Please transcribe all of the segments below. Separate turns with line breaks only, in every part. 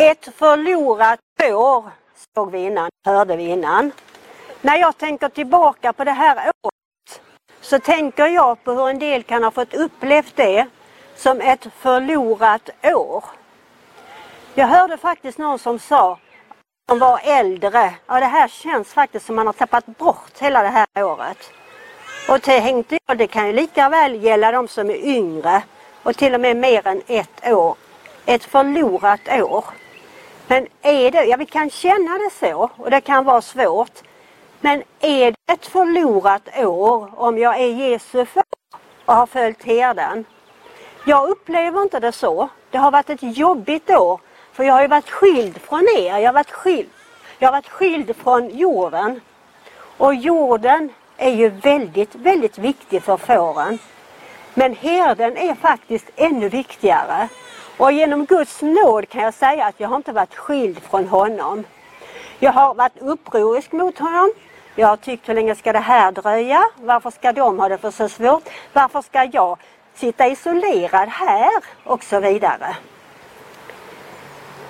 Ett förlorat år såg vi innan, hörde vi innan. När jag tänker tillbaka på det här året så tänker jag på hur en del kan ha fått upplevt det som ett förlorat år. Jag hörde faktiskt någon som sa, som var äldre, ja det här känns faktiskt som man har tappat bort hela det här året. Och tänkte jag, det kan ju lika väl gälla de som är yngre och till och med mer än ett år. Ett förlorat år. Men är det, ja vi kan känna det så och det kan vara svårt. Men är det ett förlorat år om jag är Jesu får och har följt herden? Jag upplever inte det så. Det har varit ett jobbigt år för jag har ju varit skild från er. Jag har varit skild, jag har varit skild från jorden. Och jorden är ju väldigt, väldigt viktig för fåren. Men herden är faktiskt ännu viktigare. Och genom Guds nåd kan jag säga att jag har inte varit skild från honom. Jag har varit upprorisk mot honom. Jag har tyckt hur länge ska det här dröja? Varför ska de ha det för så svårt? Varför ska jag sitta isolerad här? Och så vidare.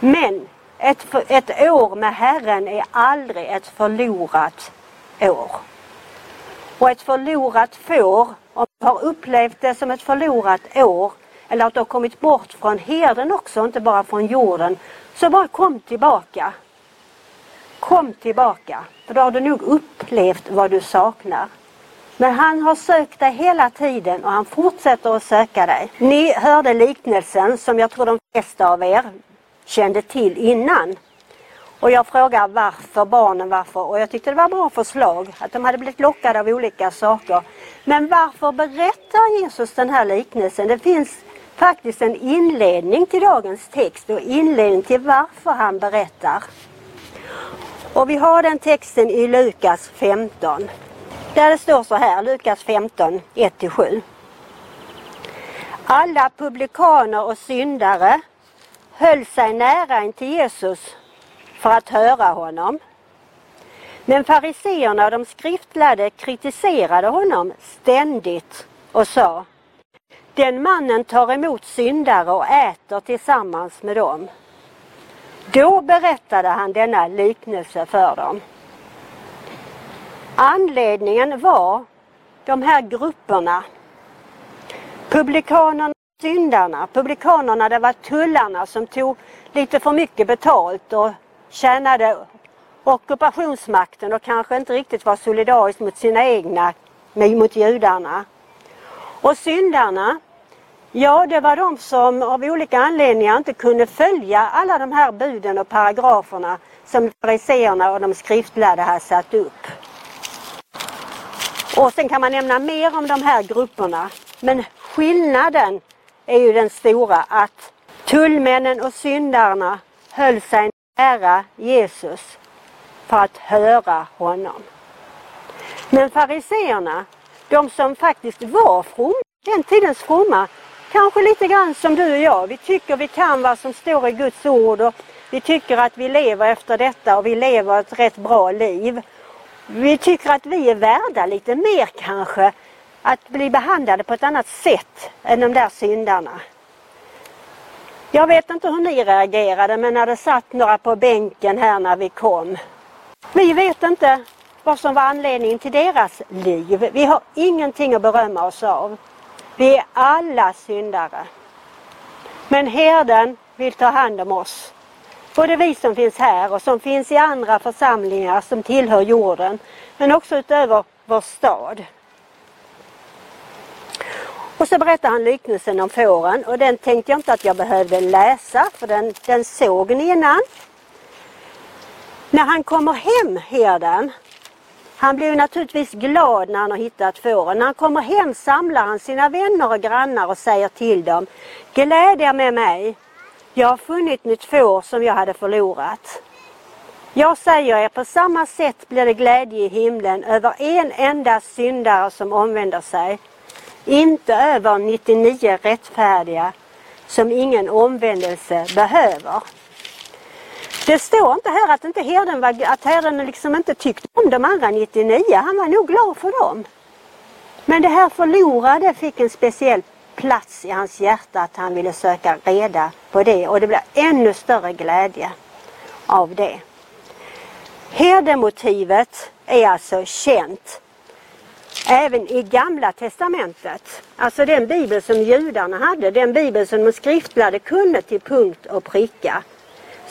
Men ett, ett år med Herren är aldrig ett förlorat år. Och ett förlorat får, om du har upplevt det som ett förlorat år, eller att du har kommit bort från herden också, inte bara från jorden, så bara kom tillbaka. Kom tillbaka, för då har du nog upplevt vad du saknar. Men han har sökt dig hela tiden och han fortsätter att söka dig. Ni hörde liknelsen som jag tror de flesta av er kände till innan. Och jag frågar varför barnen varför och jag tyckte det var bra förslag att de hade blivit lockade av olika saker. Men varför berättar Jesus den här liknelsen? Det finns faktiskt en inledning till dagens text och inledning till varför han berättar. Och vi har den texten i Lukas 15. Där det står så här, Lukas 15, 1-7. Alla publikaner och syndare höll sig nära in till Jesus för att höra honom. Men fariseerna och de skriftlärde kritiserade honom ständigt och sa den mannen tar emot syndare och äter tillsammans med dem. Då berättade han denna liknelse för dem. Anledningen var de här grupperna. Publikanerna och syndarna. Publikanerna det var tullarna som tog lite för mycket betalt och tjänade ockupationsmakten och kanske inte riktigt var solidarisk mot sina egna, mot judarna. Och syndarna, ja det var de som av olika anledningar inte kunde följa alla de här buden och paragraferna som fariséerna och de skriftlärda hade satt upp. Och sen kan man nämna mer om de här grupperna. Men skillnaden är ju den stora att tullmännen och syndarna höll sig nära Jesus för att höra honom. Men fariseerna, de som faktiskt var fromma, den tidens fromma, kanske lite grann som du och jag. Vi tycker vi kan vad som står i Guds ord och vi tycker att vi lever efter detta och vi lever ett rätt bra liv. Vi tycker att vi är värda lite mer kanske, att bli behandlade på ett annat sätt än de där syndarna. Jag vet inte hur ni reagerade men när det satt några på bänken här när vi kom. Vi vet inte vad som var anledningen till deras liv. Vi har ingenting att berömma oss av. Vi är alla syndare. Men herden vill ta hand om oss. Både vi som finns här och som finns i andra församlingar som tillhör jorden. Men också utöver vår stad. Och så berättar han liknelsen om fåren och den tänkte jag inte att jag behövde läsa för den, den såg ni innan. När han kommer hem, herden, han blir naturligtvis glad när han har hittat fåren. När han kommer hem samlar han sina vänner och grannar och säger till dem Gläd er med mig. Jag har funnit mitt får som jag hade förlorat. Jag säger er, på samma sätt blir det glädje i himlen över en enda syndare som omvänder sig inte över 99 rättfärdiga som ingen omvändelse behöver. Det står inte här att, inte herden, var, att herden liksom inte tyckte om de andra 99. Han var nog glad för dem. Men det här förlorade fick en speciell plats i hans hjärta att han ville söka reda på det och det blev ännu större glädje av det. Herdemotivet är alltså känt även i Gamla Testamentet. Alltså den bibel som judarna hade, den bibel som de skriftlärde kunde till punkt och pricka.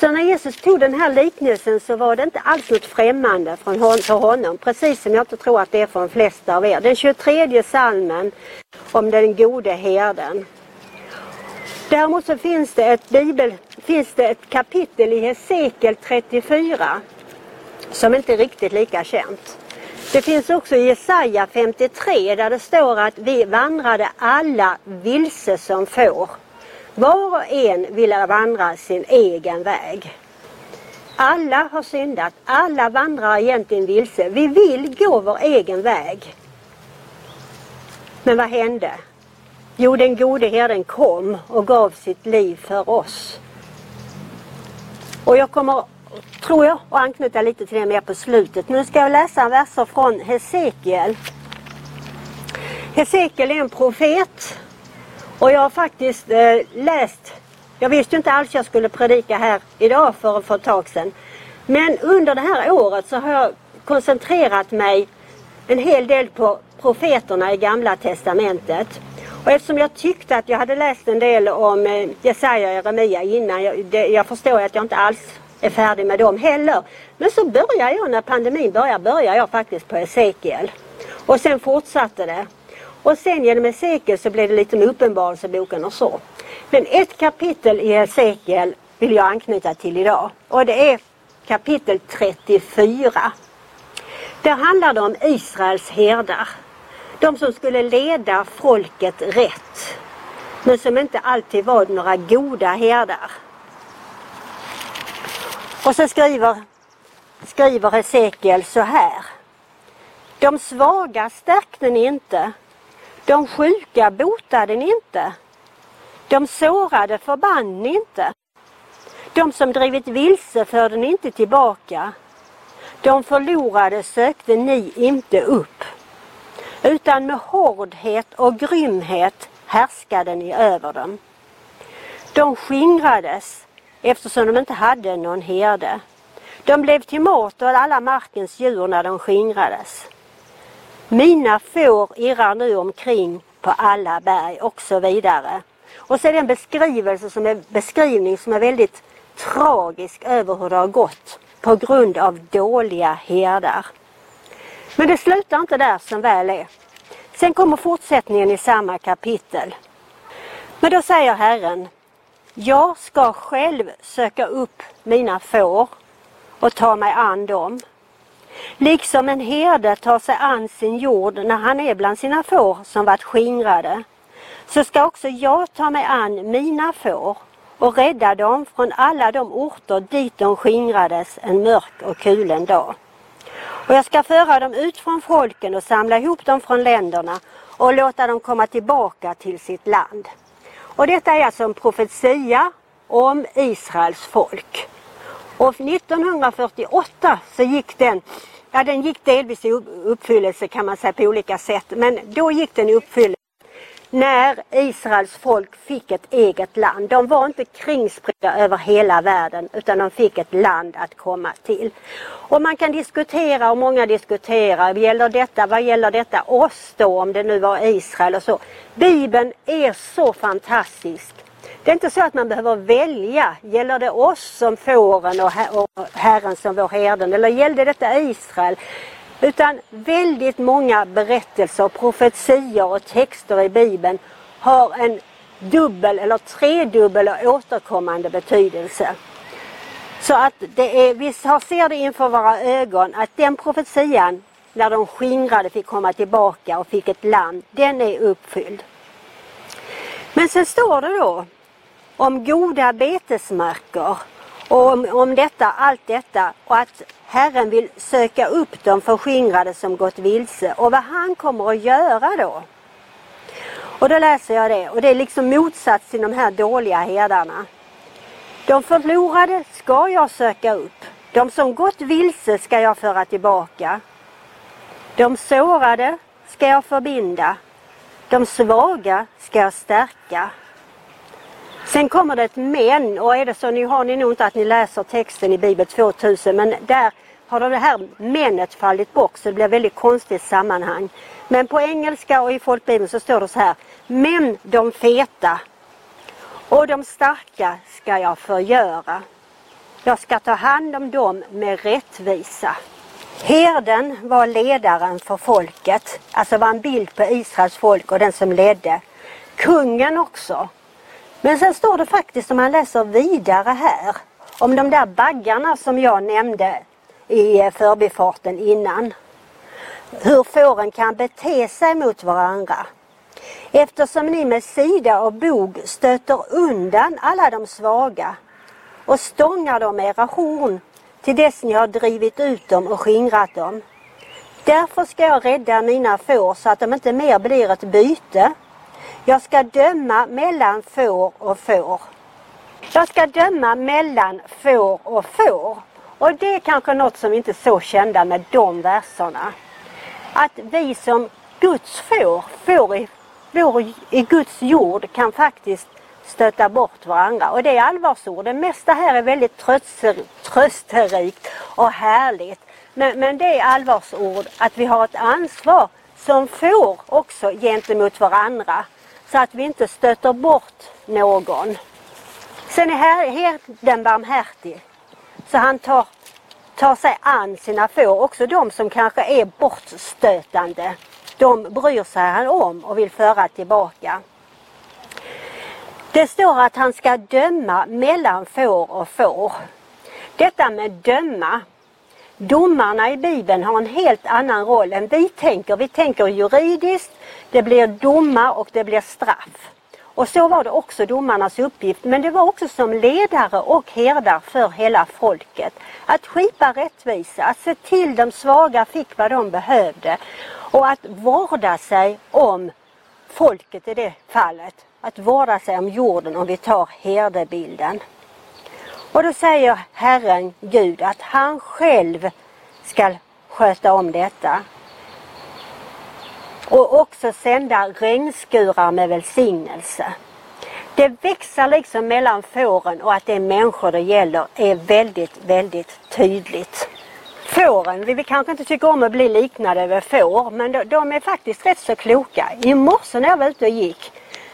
Så när Jesus tog den här liknelsen så var det inte alls något främmande för honom, precis som jag inte tror att det är för de flesta av er. Den 23 salmen om den gode herden. Däremot så finns det ett, bibel, finns det ett kapitel i Hesekiel 34 som inte är riktigt lika känt. Det finns också i Jesaja 53 där det står att vi vandrade alla vilse som får. Var och en ville vandra sin egen väg. Alla har syndat, alla vandrar egentligen vilse. Vi vill gå vår egen väg. Men vad hände? Jo, den gode herden kom och gav sitt liv för oss. Och jag kommer, tror jag, att anknyta lite till det mer på slutet. Nu ska jag läsa verser från Hesekiel. Hesekiel är en profet och jag har faktiskt eh, läst, jag visste inte alls jag skulle predika här idag för, för ett tag sedan. Men under det här året så har jag koncentrerat mig en hel del på profeterna i Gamla Testamentet. Och eftersom jag tyckte att jag hade läst en del om eh, Jesaja och Jeremia innan, jag, det, jag förstår att jag inte alls är färdig med dem heller. Men så började jag, när pandemin började, började jag faktiskt på Esekiel. Och sen fortsatte det. Och sen genom Hesekiel så blev det lite med Uppenbarelseboken och så. Men ett kapitel i Hesekiel vill jag anknyta till idag. Och det är kapitel 34. Där handlar det om Israels herdar. De som skulle leda folket rätt. Men som inte alltid var några goda herdar. Och så skriver, skriver Hesekiel så här. De svaga stärkte ni inte. De sjuka botade ni inte. De sårade förband ni inte. De som drivit vilse förde ni inte tillbaka. De förlorade sökte ni inte upp. Utan med hårdhet och grymhet härskade ni över dem. De skingrades eftersom de inte hade någon herde. De blev till mat åt alla markens djur när de skingrades. Mina får irrar nu omkring på alla berg och så vidare. Och så är det en beskrivelse som är, beskrivning som är väldigt tragisk över hur det har gått på grund av dåliga herdar. Men det slutar inte där som väl är. Sen kommer fortsättningen i samma kapitel. Men då säger Herren, jag ska själv söka upp mina får och ta mig an dem. Liksom en herde tar sig an sin jord när han är bland sina får som varit skingrade, så ska också jag ta mig an mina får och rädda dem från alla de orter dit de skingrades en mörk och kulen dag. Och jag ska föra dem ut från folken och samla ihop dem från länderna och låta dem komma tillbaka till sitt land. Och detta är alltså en profetia om Israels folk. Och 1948 så gick den, ja den gick delvis i uppfyllelse kan man säga på olika sätt, men då gick den i uppfyllelse när Israels folk fick ett eget land. De var inte kringspridda över hela världen utan de fick ett land att komma till. Och man kan diskutera och många diskuterar, gäller detta, vad gäller detta oss då om det nu var Israel och så. Bibeln är så fantastisk. Det är inte så att man behöver välja, gäller det oss som fåren och Herren som vår herden eller gällde detta Israel? Utan väldigt många berättelser, profetior och texter i Bibeln har en dubbel eller tredubbel och återkommande betydelse. Så att det är, vi ser det inför våra ögon att den profetian när de skingrade fick komma tillbaka och fick ett land, den är uppfylld. Men sen står det då om goda betesmarker och om, om detta, allt detta och att Herren vill söka upp de förskingrade som gått vilse och vad han kommer att göra då. Och då läser jag det och det är liksom motsats till de här dåliga herdarna. De förlorade ska jag söka upp. De som gått vilse ska jag föra tillbaka. De sårade ska jag förbinda. De svaga ska jag stärka. Sen kommer det ett men och är det så, nu har ni nog inte att ni läser texten i Bibel 2000 men där har det här menet fallit bort så det blir väldigt konstigt sammanhang. Men på engelska och i folkbibeln så står det så här. Men de feta och de starka ska jag förgöra. Jag ska ta hand om dem med rättvisa. Herden var ledaren för folket, alltså var en bild på Israels folk och den som ledde. Kungen också. Men sen står det faktiskt om man läser vidare här om de där baggarna som jag nämnde i eh, förbifarten innan. Hur fåren kan bete sig mot varandra. Eftersom ni med sida och bog stöter undan alla de svaga och stångar dem med era horn till dess ni har drivit ut dem och skingrat dem. Därför ska jag rädda mina får så att de inte mer blir ett byte. Jag ska döma mellan får och får. Jag ska döma mellan får och får. Och det är kanske något som inte är så kända med de verserna. Att vi som Guds får, får i, får i Guds jord kan faktiskt stöta bort varandra. Och det är allvarsord. Det mesta här är väldigt tröster, trösterikt och härligt. Men, men det är allvarsord att vi har ett ansvar som får också gentemot varandra. Så att vi inte stöter bort någon. Sen är herden barmhärtig. Så han tar, tar sig an sina får, också de som kanske är bortstötande. De bryr sig han om och vill föra tillbaka. Det står att han ska döma mellan får och får. Detta med döma. Domarna i Bibeln har en helt annan roll än vi tänker. Vi tänker juridiskt, det blir domar och det blir straff. Och så var det också domarnas uppgift, men det var också som ledare och herdar för hela folket. Att skipa rättvisa, att se till de svaga fick vad de behövde och att vårda sig om folket i det fallet att vårda sig om jorden om vi tar herdebilden. Och då säger Herren Gud att han själv ska sköta om detta. Och också sända regnskurar med välsignelse. Det växer liksom mellan fåren och att det är människor det gäller är väldigt, väldigt tydligt. Fåren, vi kanske inte tycker om att bli liknade vid får, men de, de är faktiskt rätt så kloka. I morse när jag var ute och gick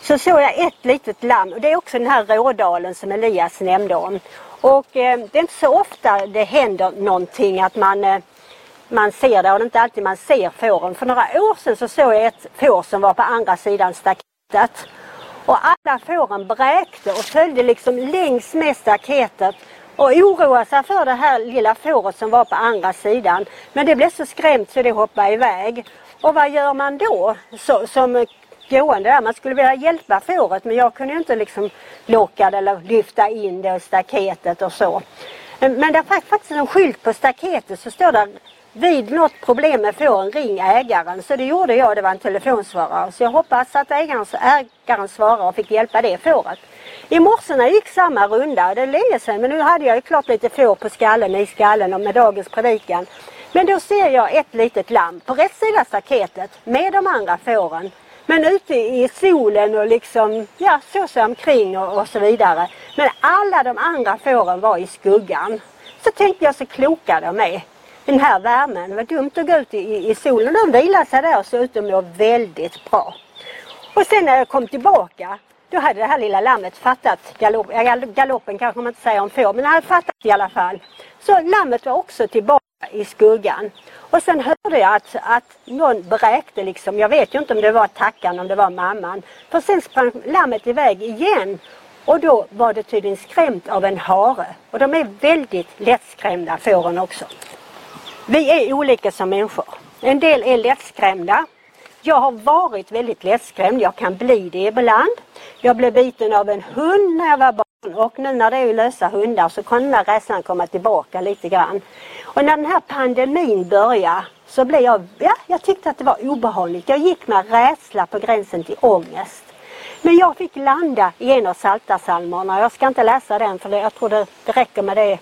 så såg jag ett litet lamm och det är också den här rådalen som Elias nämnde om. Och eh, det är inte så ofta det händer någonting att man, eh, man ser det och det är inte alltid man ser fåren. För några år sedan så såg jag ett får som var på andra sidan staketet. Och alla fåren bräkte och följde liksom längs med staketet och oroade sig för det här lilla fåret som var på andra sidan. Men det blev så skrämt så det hoppade iväg. Och vad gör man då så, som gående där. Man skulle vilja hjälpa fåret men jag kunde ju inte liksom locka det eller lyfta in det i staketet och så. Men det är faktiskt en skylt på staketet så står det vid något problem med fåren ring ägaren. Så det gjorde jag, det var en telefonsvarare. Så jag hoppas att ägaren, ägaren svarade och fick hjälpa det fåret. I morse när jag gick samma runda, det är länge sedan, men nu hade jag ju klart lite får på skallen, i skallen och med dagens predikan. Men då ser jag ett litet lamm på rätt sida staketet med de andra fåren. Men ute i solen och liksom, ja, så sig omkring och, och så vidare. Men alla de andra fåren var i skuggan. Så tänkte jag så kloka de är. Den här värmen, det var dumt att gå ut i, i solen. De vilade sig där och såg ut att må väldigt bra. Och sen när jag kom tillbaka, då hade det här lilla lammet fattat galopp, galoppen kanske man inte säger om får, men det hade fattat i alla fall. Så lammet var också tillbaka i skuggan. Och sen hörde jag att, att någon bräkte liksom, jag vet ju inte om det var tackan, om det var mamman. För sen sprang lammet iväg igen och då var det tydligen skrämt av en hare. Och de är väldigt lättskrämda fåren också. Vi är olika som människor. En del är lättskrämda. Jag har varit väldigt lättskrämd, jag kan bli det ibland. Jag blev biten av en hund när jag var barn och nu när det är lösa hundar så kan den där rädslan komma tillbaka lite grann. Och när den här pandemin började så blev jag, ja, jag tyckte att det var obehagligt. Jag gick med rädsla på gränsen till ångest. Men jag fick landa i en av Psaltarpsalmerna. Jag ska inte läsa den för jag tror det, det räcker med det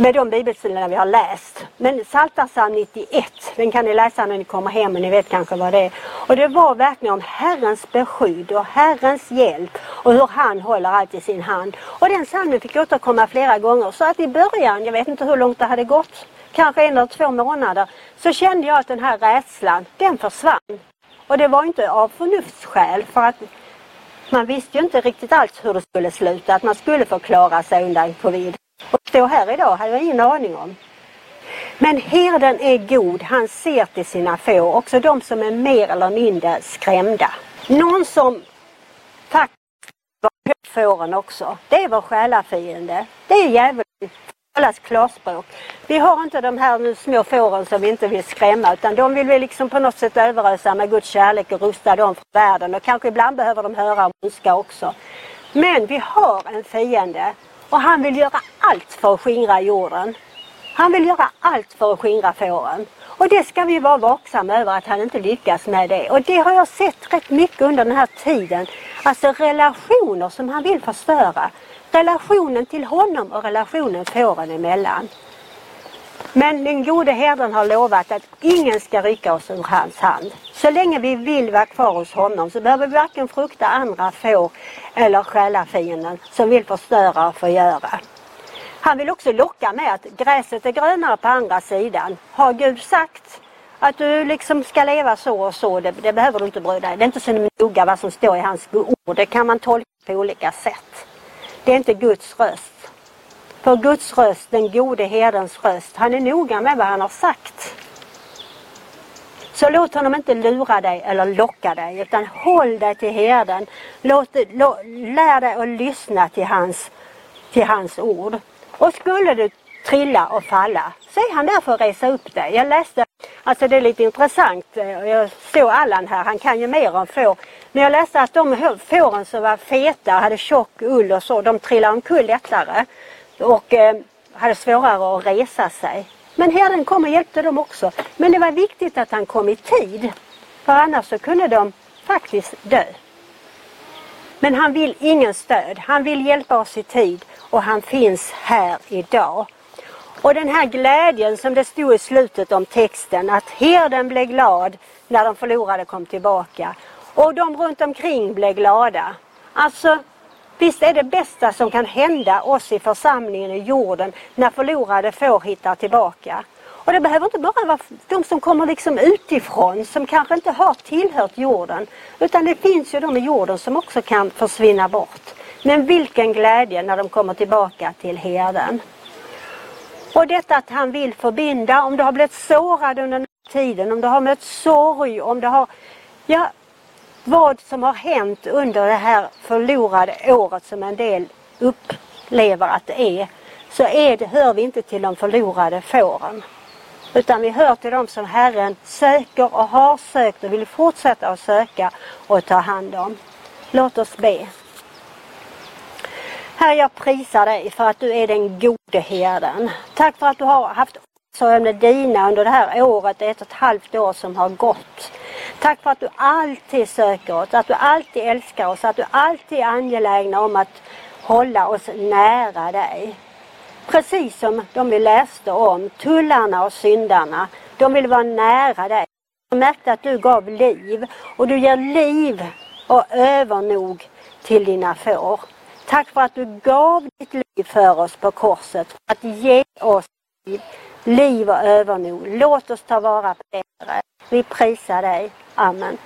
med de bibelsidorna vi har läst. Men Psaltarpsalm 91, den kan ni läsa när ni kommer hem och ni vet kanske vad det är. Och det var verkligen om Herrens beskydd och Herrens hjälp och hur han håller allt i sin hand. Och den psalmen fick återkomma flera gånger så att i början, jag vet inte hur långt det hade gått, kanske en eller två månader, så kände jag att den här rädslan, den försvann. Och det var inte av förnuftsskäl för att man visste ju inte riktigt alls hur det skulle sluta, att man skulle få klara sig undan covid. Och stå här idag hade jag ingen aning om. Men herden är god, han ser till sina får, också de som är mer eller mindre skrämda. Någon som faktiskt var på fåren också, det är vår själafiende. Det är djävulen, talas klarspråk. Vi har inte de här nu små fåren som vi inte vill skrämma utan de vill vi liksom på något sätt överösa med Guds kärlek och rusta dem för världen och kanske ibland behöver de höra om ondska också. Men vi har en fiende och han vill göra allt för att skingra jorden. Han vill göra allt för att skingra fåren. Och det ska vi vara vaksamma över att han inte lyckas med det. Och det har jag sett rätt mycket under den här tiden. Alltså relationer som han vill förstöra. Relationen till honom och relationen fåren emellan. Men den gode herden har lovat att ingen ska rycka oss ur hans hand. Så länge vi vill vara kvar hos honom så behöver vi varken frukta andra får eller själafienden som vill förstöra och förgöra. Han vill också locka med att gräset är grönare på andra sidan. Har Gud sagt att du liksom ska leva så och så, det, det behöver du inte bry dig. Det är inte så noga vad som står i hans ord. Det kan man tolka på olika sätt. Det är inte Guds röst. För Guds röst, den gode herdens röst, han är noga med vad han har sagt. Så låt honom inte lura dig eller locka dig utan håll dig till herden. Låt, lå, lär dig att lyssna till hans, till hans ord. Och skulle du trilla och falla så är han där för att resa upp dig. Jag läste, alltså det är lite intressant, eh, jag såg Allan här, han kan ju mer om får. Men jag läste att de fåren som var feta, hade tjock ull och så, de trillade omkull lättare och eh, hade svårare att resa sig. Men herden kom och hjälpte dem också. Men det var viktigt att han kom i tid. För annars så kunde de faktiskt dö. Men han vill ingen stöd. Han vill hjälpa oss i tid och han finns här idag. Och den här glädjen som det stod i slutet om texten, att herden blev glad när de förlorade kom tillbaka. Och de runt omkring blev glada. Alltså, Visst är det bästa som kan hända oss i församlingen i jorden när förlorade får hittar tillbaka. Och det behöver inte bara vara de som kommer liksom utifrån som kanske inte har tillhört jorden. Utan det finns ju de i jorden som också kan försvinna bort. Men vilken glädje när de kommer tillbaka till herden. Och detta att han vill förbinda, om du har blivit sårad under den här tiden, om du har mött sorg, om du har ja, vad som har hänt under det här förlorade året som en del upplever att det är, så är det, hör vi inte till de förlorade fåren. Utan vi hör till dem som Herren söker och har sökt och vill fortsätta att söka och ta hand om. Låt oss be. Herre, jag prisar dig för att du är den gode herden. Tack för att du har haft omsorg om dina under det här året, ett och ett halvt år som har gått. Tack för att du alltid söker oss, att du alltid älskar oss, att du alltid är angelägen om att hålla oss nära dig. Precis som de vi läste om, tullarna och syndarna, de vill vara nära dig. Jag märkte att du gav liv och du ger liv och övernog till dina får. Tack för att du gav ditt liv för oss på korset, för att ge oss liv, liv och övernog. Låt oss ta vara på det. Vi prisar dig. Amen.